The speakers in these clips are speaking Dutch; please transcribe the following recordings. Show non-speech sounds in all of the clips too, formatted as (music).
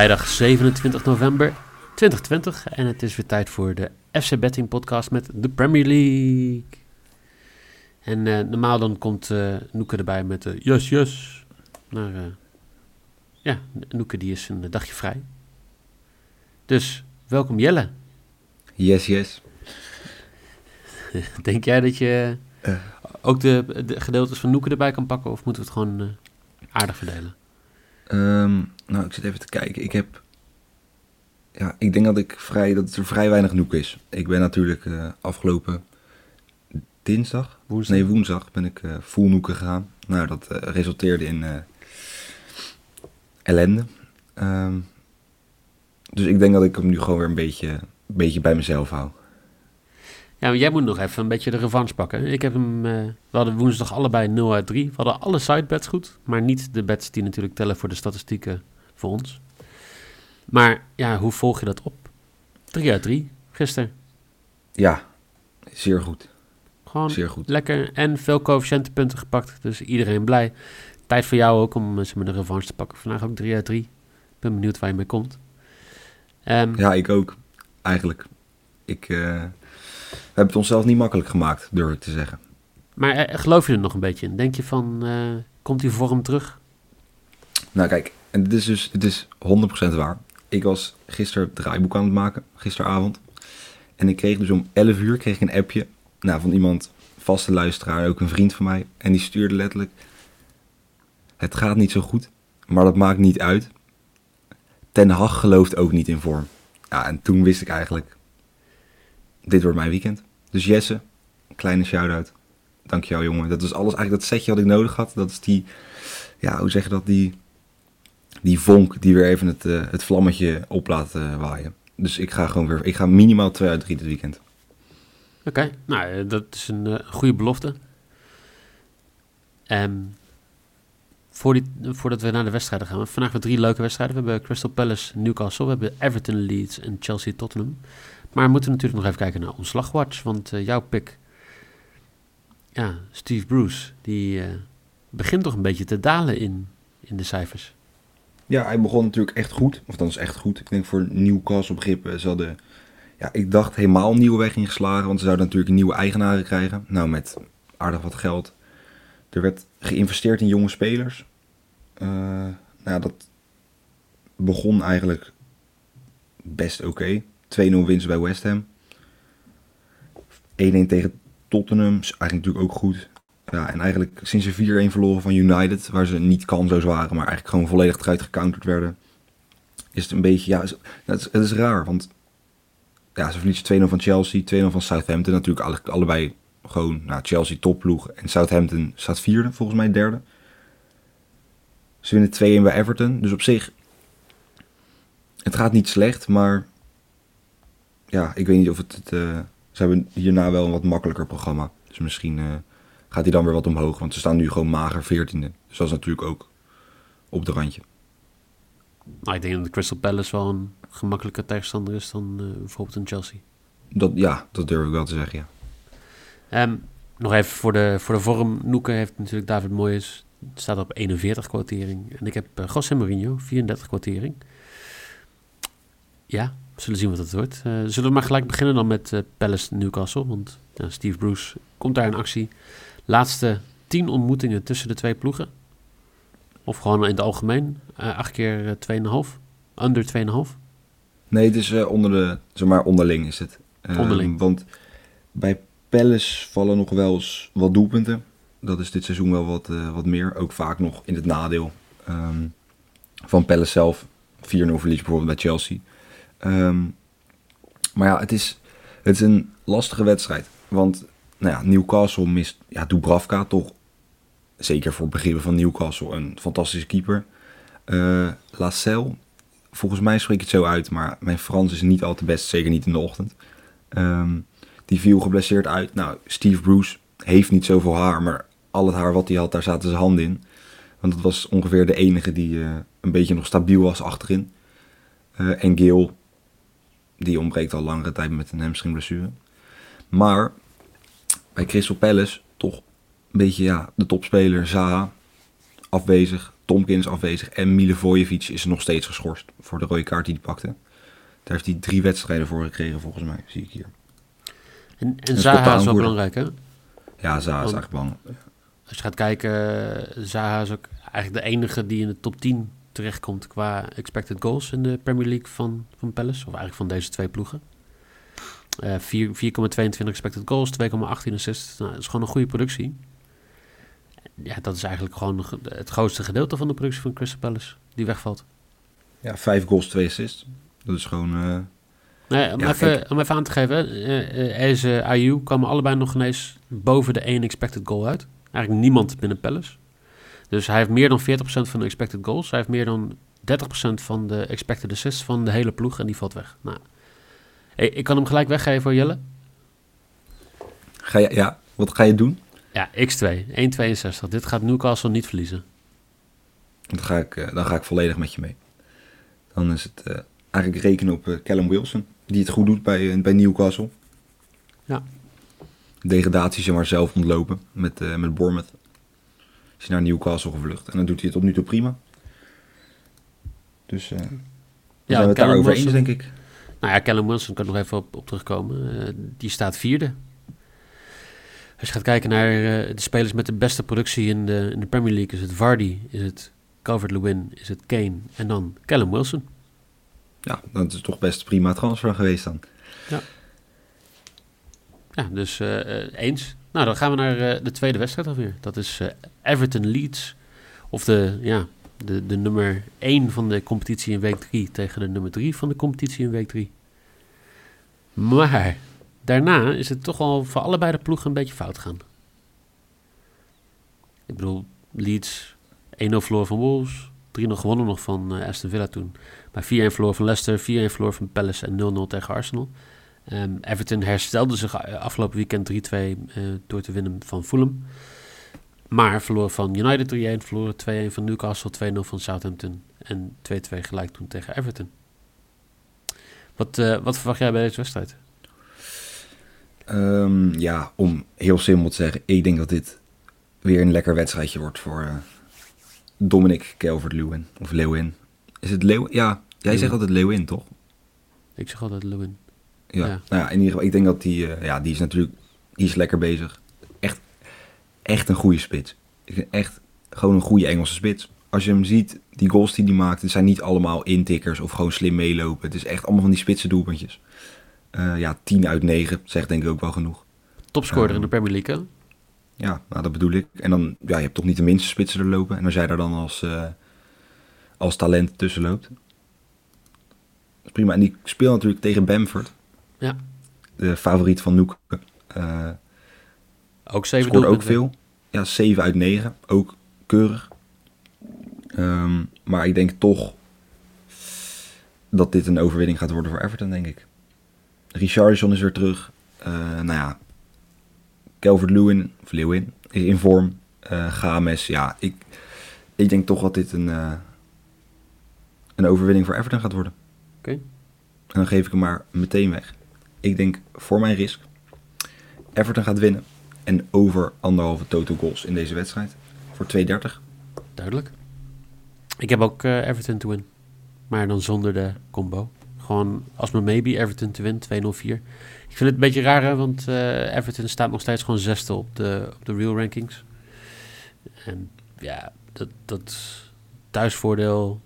Vrijdag 27 november 2020 en het is weer tijd voor de FC Betting podcast met de Premier League. En eh, normaal dan komt eh Noeke erbij met de yes yes. Maar eh, ja, Noeke die is een dagje vrij. Dus welkom Jelle. Yes, yes. (laughs) Denk jij dat je ook de, de gedeeltes van Noeke erbij kan pakken of moeten we het gewoon aardig verdelen? Ehm, nou, ik zit even te kijken. Ik heb... Ja, ik denk dat, ik vrij, dat er vrij weinig noek is. Ik ben natuurlijk eh, afgelopen dinsdag, Woensdag? nee woensdag, ben ik full noeken gegaan. Nou, dat eh, resulteerde in ellende. Ehm, dus ik denk dat ik hem nu gewoon weer een beetje, een beetje bij mezelf hou. Ja, jij moet nog even een beetje de revanche pakken. Ik heb hem, eh, we hadden woensdag allebei 0 uit 3. We hadden alle sidebets goed, maar niet de bets die natuurlijk tellen voor de statistieken voor ons. Maar ja, hoe volg je dat op? 3 uit 3 gisteren. Ja, zeer goed. Gewoon Zeer goed. lekker en veel coëfficiëntenpunten gepakt. Dus iedereen blij. Tijd voor jou ook om eh, zeg maar, de revanche te pakken. Vandaag ook 3 uit 3. Ik ben benieuwd waar je mee komt. Ehm, Ja, ik ook. Eigenlijk. Ik, eh, hebben het onszelf niet makkelijk gemaakt, durf ik te zeggen. Maar eh, geloof je er nog een beetje in? Denk je van, eh, komt die vorm terug? Nou kijk, en dit is dus het is 100% waar. Ik was gisteren het draaiboek aan het maken, gisteravond. En ik kreeg dus om 11 uur kreeg ik een appje nou, van iemand, vaste luisteraar, ook een vriend van mij. En die stuurde letterlijk, het gaat niet zo goed, maar dat maakt niet uit. Ten Hag gelooft ook niet in vorm. Ja, en toen wist ik eigenlijk, dit wordt mijn weekend. Dus Jesse, kleine shout-out. Dankjewel jongen. Dat is alles, eigenlijk dat setje wat ik nodig had. Dat is die, ja, hoe zeg je dat, die die vonk die weer even het, eh, het vlammetje op laat eh, waaien. Dus ik ga gewoon weer, ik ga minimaal 2 uit 3 dit weekend. Oké, nou, eh, dat is een goede belofte. Ehm, voor die, voordat we naar de wedstrijden gaan. we hebben Vandaag weer drie leuke wedstrijden. We hebben Crystal Palace, Newcastle. We hebben Everton, Leeds en Chelsea, Tottenham. Maar we moeten natuurlijk nog even kijken naar Omslagwatch. Want eh, jouw pick, ja, Steve Bruce, die eh, begint toch een beetje te dalen in, in de cijfers. Ja, hij begon natuurlijk echt goed. Of dat is echt goed. Ik denk voor Newcastle begrippen. Ze hadden, ja, ik dacht helemaal nieuwe weg ingeslagen. Want ze zouden natuurlijk nieuwe eigenaren krijgen. Nou, met aardig wat geld. Er werd geïnvesteerd in jonge spelers. Eh, nou, dat begon eigenlijk best oké. 2-0 winst bij West Ham. 1-1 tegen Tottenham is eigenlijk natuurlijk ook goed. Ja, en eigenlijk sinds ze 4-1 verloren van United, waar ze niet kanso's waren, maar eigenlijk gewoon volledig eruit gecounterd werden, is het een beetje, ja, het is, raar, want ja, ze verliezen 2-0 van Chelsea, 2-0 van Southampton, natuurlijk alle, allebei gewoon, nou, Chelsea topploeg en Southampton staat vierde, volgens mij derde. Ze winnen 2-1 bij Everton, dus op zich, het gaat niet slecht, maar ja, ik weet niet of het, het eh, ze hebben hierna wel een wat makkelijker programma, dus misschien... eh, gaat hij dan weer wat omhoog. Want ze staan nu gewoon mager 14e. Dus dat is natuurlijk ook op de randje. Nou, ik denk dat de Crystal Palace wel een gemakkelijker tegenstander is dan eh, bijvoorbeeld een Chelsea. Dat, ja, dat durf ik wel te zeggen, ja. Ehm, nog even voor de, voor de vorm. Noeke heeft natuurlijk David Moyes. Staat op 41 quotering. En ik heb uh, José Mourinho, 34 quotering. Ja, zullen zien wat het wordt. Eh, zullen we maar gelijk beginnen dan met eh, Palace Newcastle. Want ja, Steve Bruce komt daar in actie. Laatste 10 ontmoetingen tussen de twee ploegen. Of gewoon in het algemeen. Eh, acht keer eh, 2,5. Under 2,5. Nee, het is onder de, zeg maar onderling is het. Ehm, Onderling. Want bij Palace vallen nog wel eens wat doelpunten. Dat is dit seizoen wel wat, wat meer. Ook vaak nog in het nadeel ehm, van Palace zelf. 4-0 verlies bijvoorbeeld bij Chelsea. Ehm, Maar ja, het is, het is een lastige wedstrijd. Want nou ja, Newcastle mist ja, Dubravka toch, zeker voor begrippen van Newcastle, een fantastische keeper. Uh, Lacelle, volgens mij spreek ik het zo uit, maar mijn Frans is niet al te best, zeker niet in de ochtend. Ehm, die viel geblesseerd uit. Nou, Steve Bruce heeft niet zoveel haar, maar al het haar wat hij had, daar zaten zijn handen in. Want dat was ongeveer de enige die uh, een beetje nog stabiel was achterin. Uh, en Gil, die ontbreekt al langere tijd met een hamstringblessure. Maar bij Crystal Palace toch een beetje ja, de topspeler Zaha afwezig. Tomkins afwezig. En Milivojevic is nog steeds geschorst voor de rode kaart die hij pakte. Daar heeft hij drie wedstrijden voor gekregen volgens mij, zie ik hier. En, en Zaha is wel belangrijk hè? Ja, Zaha is eigenlijk belangrijk. Als je gaat kijken, Zaha is ook eigenlijk de enige die in de top 10 terechtkomt qua expected goals in de Premier League van, van Palace. Of eigenlijk van deze twee ploegen. Uh, 4,22 expected goals, 2,18 assists. Nou, dat is gewoon een goede productie. Ja, dat is eigenlijk gewoon het grootste gedeelte van de productie van Crystal Palace die wegvalt. Ja, 5 goals, 2 assists. Dat is gewoon... Uh... Nee, om, ja, even, om even aan te geven, uh, Ayu komen allebei nog ineens boven de 1 expected goal uit. Eigenlijk niemand binnen Palace. Dus hij heeft meer dan 40% van de expected goals. Hij heeft meer dan 30% van de expected assists van de hele ploeg en die valt weg. Nou, ik kan hem gelijk weggeven voor Jelle. Ga je, ja, wat ga je doen? Ja, x2, 1,62. Dit gaat Newcastle niet verliezen. Dan ga ik, uh, dan ga ik volledig met je mee. Dan is het uh, eigenlijk rekenen op uh, Callum Wilson, die het goed doet bij, bij Newcastle. Ja. Degradatie zeg maar zelf ontlopen met, met Bournemouth. Is hij naar Newcastle gevlucht. En dan doet hij het tot nu toe prima. Dus uh, ja, zijn we het daarover eens, denk ik. Nou ja, Callum Wilson kan nog even op, op terugkomen. Uh, die staat vierde. Als je gaat kijken naar uh, de spelers met de beste productie in de, in de Premier League, is het Vardy, is het Calvert-Lewin, is het Kane en dan Callum Wilson. Ja, dat is toch best prima transfer geweest dan. Ja. Ja, dus eens. Nou, dan gaan we naar de tweede wedstrijd alweer. Dat is Everton Leeds. Of de, ja, de, de nummer 1 van de competitie in week 3 tegen de nummer 3 van de competitie in week 3. Maar daarna is het toch wel voor allebei de ploegen een beetje fout gaan. Ik bedoel, Leeds 1-0 verloor van Wolves. 3-0 gewonnen nog van uh, Aston Villa toen. Maar 4-1 verloor van Leicester, 4-1 verloor van Palace en 0-0 tegen Arsenal. Um, Everton herstelde zich afgelopen weekend 3-2 uh, door te winnen van Fulham. Maar verloor van United 3-1, verloor 2-1 van Newcastle, 2-0 van Southampton en 2-2 gelijk toen tegen Everton. Wat, uh, wat verwacht jij bij deze wedstrijd? Um, ja, om heel simpel te zeggen, ik denk dat dit weer een lekker wedstrijdje wordt voor uh, Dominic Calvert-Lewin. Of Lewin. Is het Leeuwin? Ja, jij zegt altijd Lewin, toch? Ik zeg altijd Lewin. Ja. ja. Nou ja, in ieder geval, ik denk dat die, uh, ja, die is natuurlijk, die is lekker bezig. Echt, een goede spits. Echt gewoon een goede Engelse spits. Als je hem ziet, die goals die hij maakt, het zijn niet allemaal intikkers of gewoon slim meelopen. Het is echt allemaal van die spitse doelpuntjes. Uh, ja, 10 uit 9 zegt denk ik ook wel genoeg. Topscorer in de Premier League, hè? Ja, nou, dat bedoel ik. En dan, ja, je hebt toch niet de minste spitsen er lopen. En als jij daar dan als, uh, als talent tussen loopt. prima. En die speelt natuurlijk tegen Bamford. Ja. De favoriet van Noek. Ook 7 Scoort ook veel. Ja, 7 uit 9. Ook keurig. Um, maar ik denk toch dat dit een overwinning gaat worden voor Everton, denk ik. Richardson is weer terug. Uh, nou ja, Calvert-Lewin, of Lewin, is in vorm. Uh, Games, ja, ik, ik denk toch dat dit een, uh, een overwinning voor Everton gaat worden. Oké. Okay. En dan geef ik hem maar meteen weg. Ik denk voor mijn risk. Everton gaat winnen. En over anderhalve total goals in deze wedstrijd. Voor 2,30. Duidelijk. Ik heb ook uh, Everton te win. Maar dan zonder de combo. Gewoon als mijn maybe Everton te win, 2-0-4. Ik vind het een beetje raar, hè, want uh, Everton staat nog steeds gewoon zesde op de, op de real rankings. En ja, dat, dat thuisvoordeel.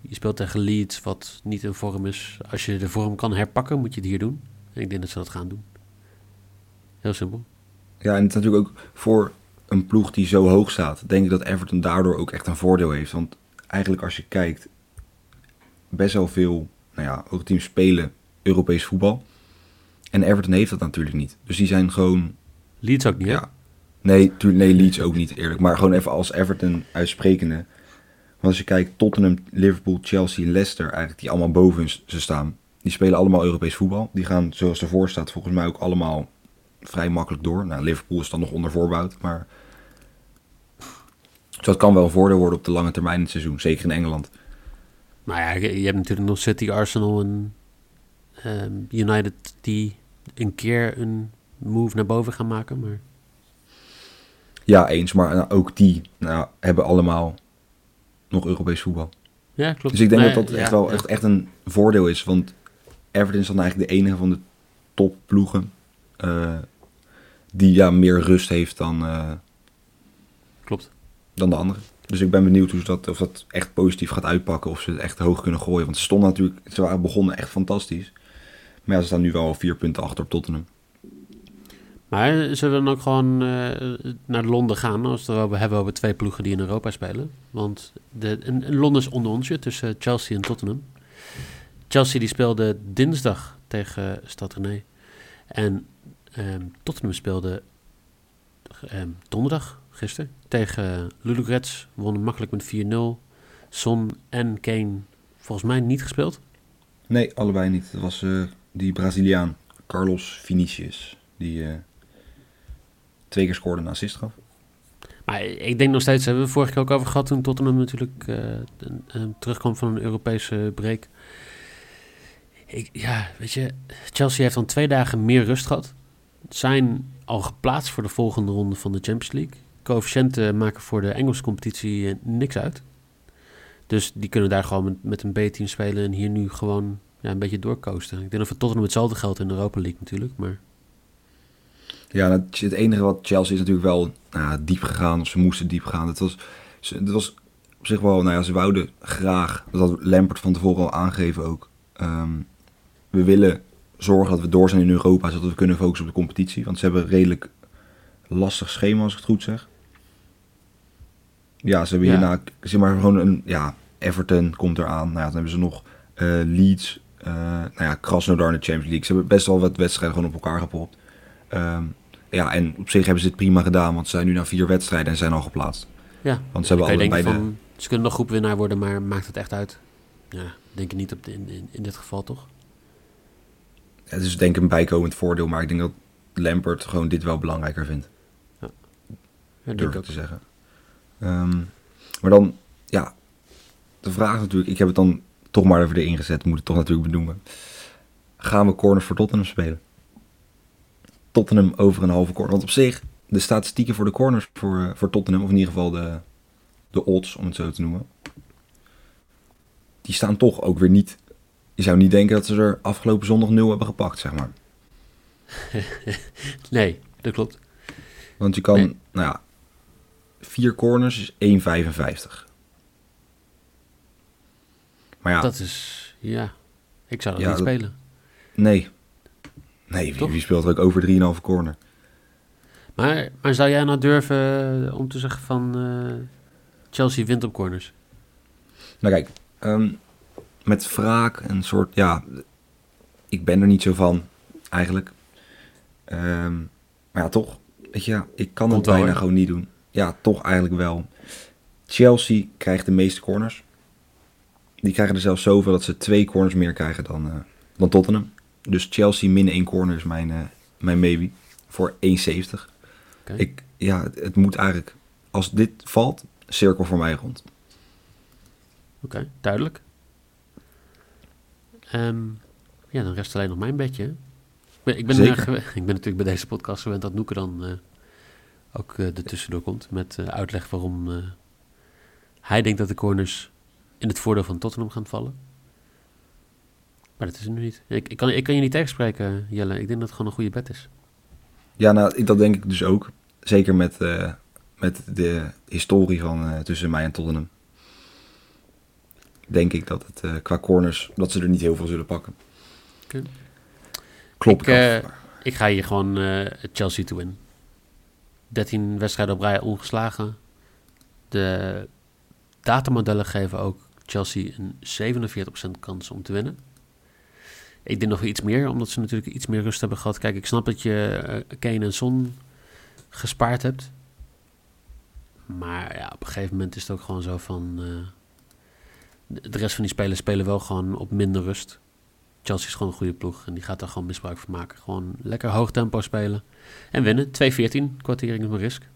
Je speelt tegen Leeds, wat niet in vorm is. Als je de vorm kan herpakken, moet je het hier doen. En ik denk dat ze dat gaan doen. Heel simpel. Ja, en het is natuurlijk ook voor een ploeg die zo hoog staat, denk ik dat Everton daardoor ook echt een voordeel heeft. Want eigenlijk als je kijkt, best wel veel nou ja, ook teams spelen Europees voetbal. En Everton heeft dat natuurlijk niet. Dus die zijn gewoon... Leeds ook niet, hè? Ja. Nee, tuur- nee, Leeds ook niet eerlijk. Maar gewoon even als Everton uitsprekende. Want als je kijkt, Tottenham, Liverpool, Chelsea Leicester, eigenlijk die allemaal boven ze staan. Die spelen allemaal Europees voetbal. Die gaan, zoals ervoor staat, volgens mij ook allemaal vrij makkelijk door. Nou, Liverpool is dan nog onder voorbouwd, maar... Dus dat kan wel een voordeel worden op de lange termijn in het seizoen. Zeker in Engeland. Maar ja, je hebt natuurlijk nog City, Arsenal en ehm, United die een keer een move naar boven gaan maken. Maar Ja, eens. Maar nou, ook die nou, hebben allemaal nog Europees voetbal. ja, klopt. Dus ik denk Nee, dat dat ja, echt wel echt, echt een voordeel is. Want Everton is dan eigenlijk de enige van de topploegen eh, die ja, meer rust heeft dan, eh, Klopt. dan de andere. Dus ik ben benieuwd hoe ze dat, of dat echt positief gaat uitpakken. Of ze het echt hoog kunnen gooien. Want ze stonden natuurlijk, ze waren begonnen echt fantastisch. Maar ja, ze staan nu wel vier punten achter op Tottenham. Maar zullen we dan ook gewoon eh, naar Londen gaan als we het hebben over twee ploegen die in Europa spelen? Want de, en, en Londen is onder onsje tussen Chelsea en Tottenham. Chelsea die speelde dinsdag tegen Stad René. En ehm, Tottenham speelde ehm, donderdag, gisteren, tegen Ludogorets. Wonnen makkelijk met 4-0. Son en Kane volgens mij niet gespeeld. Nee, allebei niet. Dat was eh, die Braziliaan, Carlos Vinicius. Die eh, twee keer scoorde en een assist gaf. Maar ik denk nog steeds, hebben we het vorige keer ook over gehad toen Tottenham natuurlijk eh, terugkwam van een Europese break. Ik, ja, weet je, Chelsea heeft dan twee dagen meer rust gehad. Zijn al geplaatst voor de volgende ronde van de Champions League. Coëfficiënten maken voor de Engelse competitie eh, niks uit. Dus die kunnen daar gewoon met, een B-team spelen en hier nu gewoon ja, een beetje doorcoasten. Ik denk dat voor Tottenham hetzelfde geldt in de Europa League natuurlijk, maar... Ja, het enige wat Chelsea is natuurlijk wel nou, diep gegaan. Of ze moesten diep gaan. Het was, het was op zich wel, nou ja, ze wouden graag. Dat had Lampert van tevoren al aangegeven ook. Ehm, we willen zorgen dat we door zijn in Europa, zodat we kunnen focussen op de competitie. Want ze hebben een redelijk lastig schema, als ik het goed zeg. Ja, ze hebben Ja. hierna, zeg maar, gewoon een, ja, Everton komt eraan. Nou ja, dan hebben ze nog eh, Leeds, eh nou ja, Krasnodar in de Champions League. Ze hebben best wel wat wedstrijden gewoon op elkaar gepropt. Ehm, ja, en op zich hebben ze het prima gedaan, want ze zijn nu na vier wedstrijden en zijn al geplaatst. Ja, Want ze hebben allebei van, ze kunnen nog groepwinnaar worden, maar maakt het echt uit? Ja, denk ik niet op de, in, in, in dit geval, toch? Het is denk ik een bijkomend voordeel, maar ik denk dat Lampert gewoon dit wel belangrijker vindt, Ja, denk durf ik te zeggen. Ehm, maar dan, ja, de vraag is natuurlijk, ik heb het dan toch maar even erin gezet, moet het toch natuurlijk benoemen. Gaan we corners voor Tottenham spelen? Tottenham over een halve corner. Want op zich, de statistieken voor de corners voor, eh, voor Tottenham, of in ieder geval de, de odds, om het zo te noemen, die staan toch ook weer niet. Je zou niet denken dat ze er afgelopen zondag nul hebben gepakt, zeg maar. (laughs) Nee, dat klopt. Want je kan, Nee. nou ja, vier corners is 1,55. Maar ja, Dat is, ja, ik zou dat Ja, niet dat- spelen. nee. Nee, wie, wie speelt er ook over 3,5 corner? Maar, maar zou jij nou durven eh, om te zeggen van eh, Chelsea wint op corners? Nou kijk, ehm, met wraak een soort, ja, ik ben er niet zo van, eigenlijk. Ehm, maar ja, toch, weet je, ja, ik kan het bijna gewoon niet doen. Ja, toch eigenlijk wel. Chelsea krijgt de meeste corners. Die krijgen er zelfs zoveel dat ze twee corners meer krijgen dan, eh, dan Tottenham. Dus Chelsea min 1 corner is mijn, eh, mijn maybe voor 1,70. Oké. Ik, ja, het, het moet eigenlijk, als dit valt, cirkel voor mij rond. Oké, duidelijk. Ehm, ja, dan rest alleen nog mijn bedje. Ik ben, ik, ben, Zeker. eh, (laughs) ik ben natuurlijk bij deze podcast gewend dat Noeke dan eh, ook eh er tussendoor komt met uitleg waarom hij denkt dat de corners in het voordeel van Tottenham gaan vallen. Maar dat is het nu niet. Ik, ik, kan, ik kan je niet tegenspreken, Jelle. Ik denk dat het gewoon een goede bed is. Ja, nou, ik- dat denk ik dus ook. Zeker met, met de historie van tussen mij en Tottenham. Denk ik dat het eh, qua corners, dat ze er niet heel veel zullen pakken. Klopt. Ik, eh, Ik ga hier gewoon eh, Chelsea to win. 13 wedstrijden op rij ongeslagen. De datamodellen geven ook Chelsea een 47% kans om te winnen. Ik denk nog iets meer, omdat ze natuurlijk iets meer rust hebben gehad. Kijk, ik snap dat je uh, Kane en Son gespaard hebt. Maar ja, op een gegeven moment is het ook gewoon zo van... De rest van die spelers spelen wel gewoon op minder rust. Chelsea is gewoon een goede ploeg en die gaat daar gewoon misbruik van maken. Gewoon lekker hoog tempo spelen en winnen. 2-14, kwartering is mijn risk.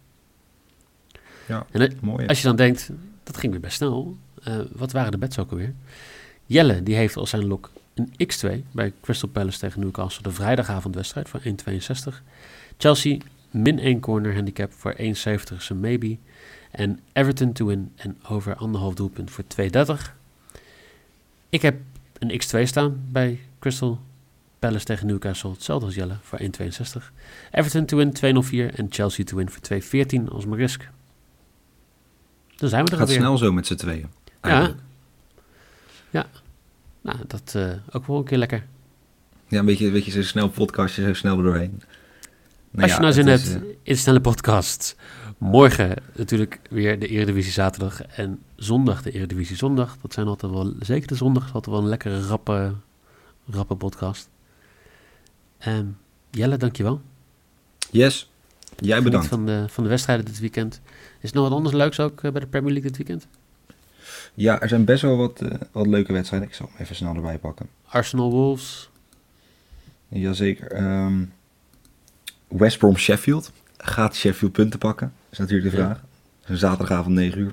Ja, en mooi. Als je dan denkt, dat ging weer best snel. Uh, wat waren de bets ook alweer? Jelle, die heeft als zijn lok een x2 bij Crystal Palace tegen Newcastle. De vrijdagavondwedstrijd voor 1,62. Chelsea min 1 corner handicap voor 1,70 is een maybe. En Everton to win en over anderhalf doelpunt voor 2,30. Ik heb een x2 staan bij Crystal Palace tegen Newcastle. Hetzelfde als Jelle voor 1,62. Everton to win 2,04 en Chelsea to win voor 2,14 als mijn risk. Dan zijn we er Gaat weer. snel zo met z'n tweeën. Ja. Ja. Nou, dat uh, ook wel een keer lekker. Ja, een beetje, een beetje zo snel podcastje, zo snel er doorheen. Nou Als je nou zin hebt uh... in snelle podcast. Morgen natuurlijk weer de Eredivisie zaterdag en zondag de Eredivisie zondag. Dat zijn altijd wel, zeker de zondag, is altijd wel een lekkere rappe, rappe podcast. Um, Jelle, dankjewel. Yes, jij bedankt. Van de, van de wedstrijden dit weekend. Is er nog wat anders leuks ook uh, bij de Premier League dit weekend? Ja, er zijn best wel wat, uh, wat leuke wedstrijden. Ik zal hem even snel erbij pakken. Arsenal Wolves. Jazeker. Um, West Brom Sheffield. Gaat Sheffield punten pakken? Is natuurlijk de vraag. Ja. Zaterdagavond 9 uur.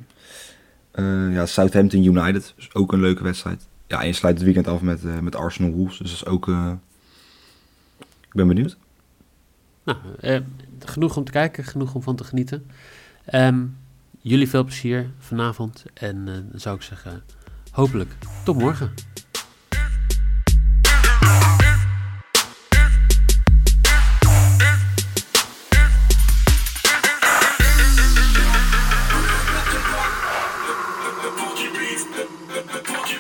Uh, ja, Southampton United. Is ook een leuke wedstrijd. Ja, en je sluit het weekend af met, uh, met Arsenal Wolves. Dus dat is ook... Uh... Ik ben benieuwd. Nou, genoeg om te kijken. Genoeg om van te genieten. Um, jullie veel plezier vanavond. En dan zou ik zeggen, hopelijk tot morgen.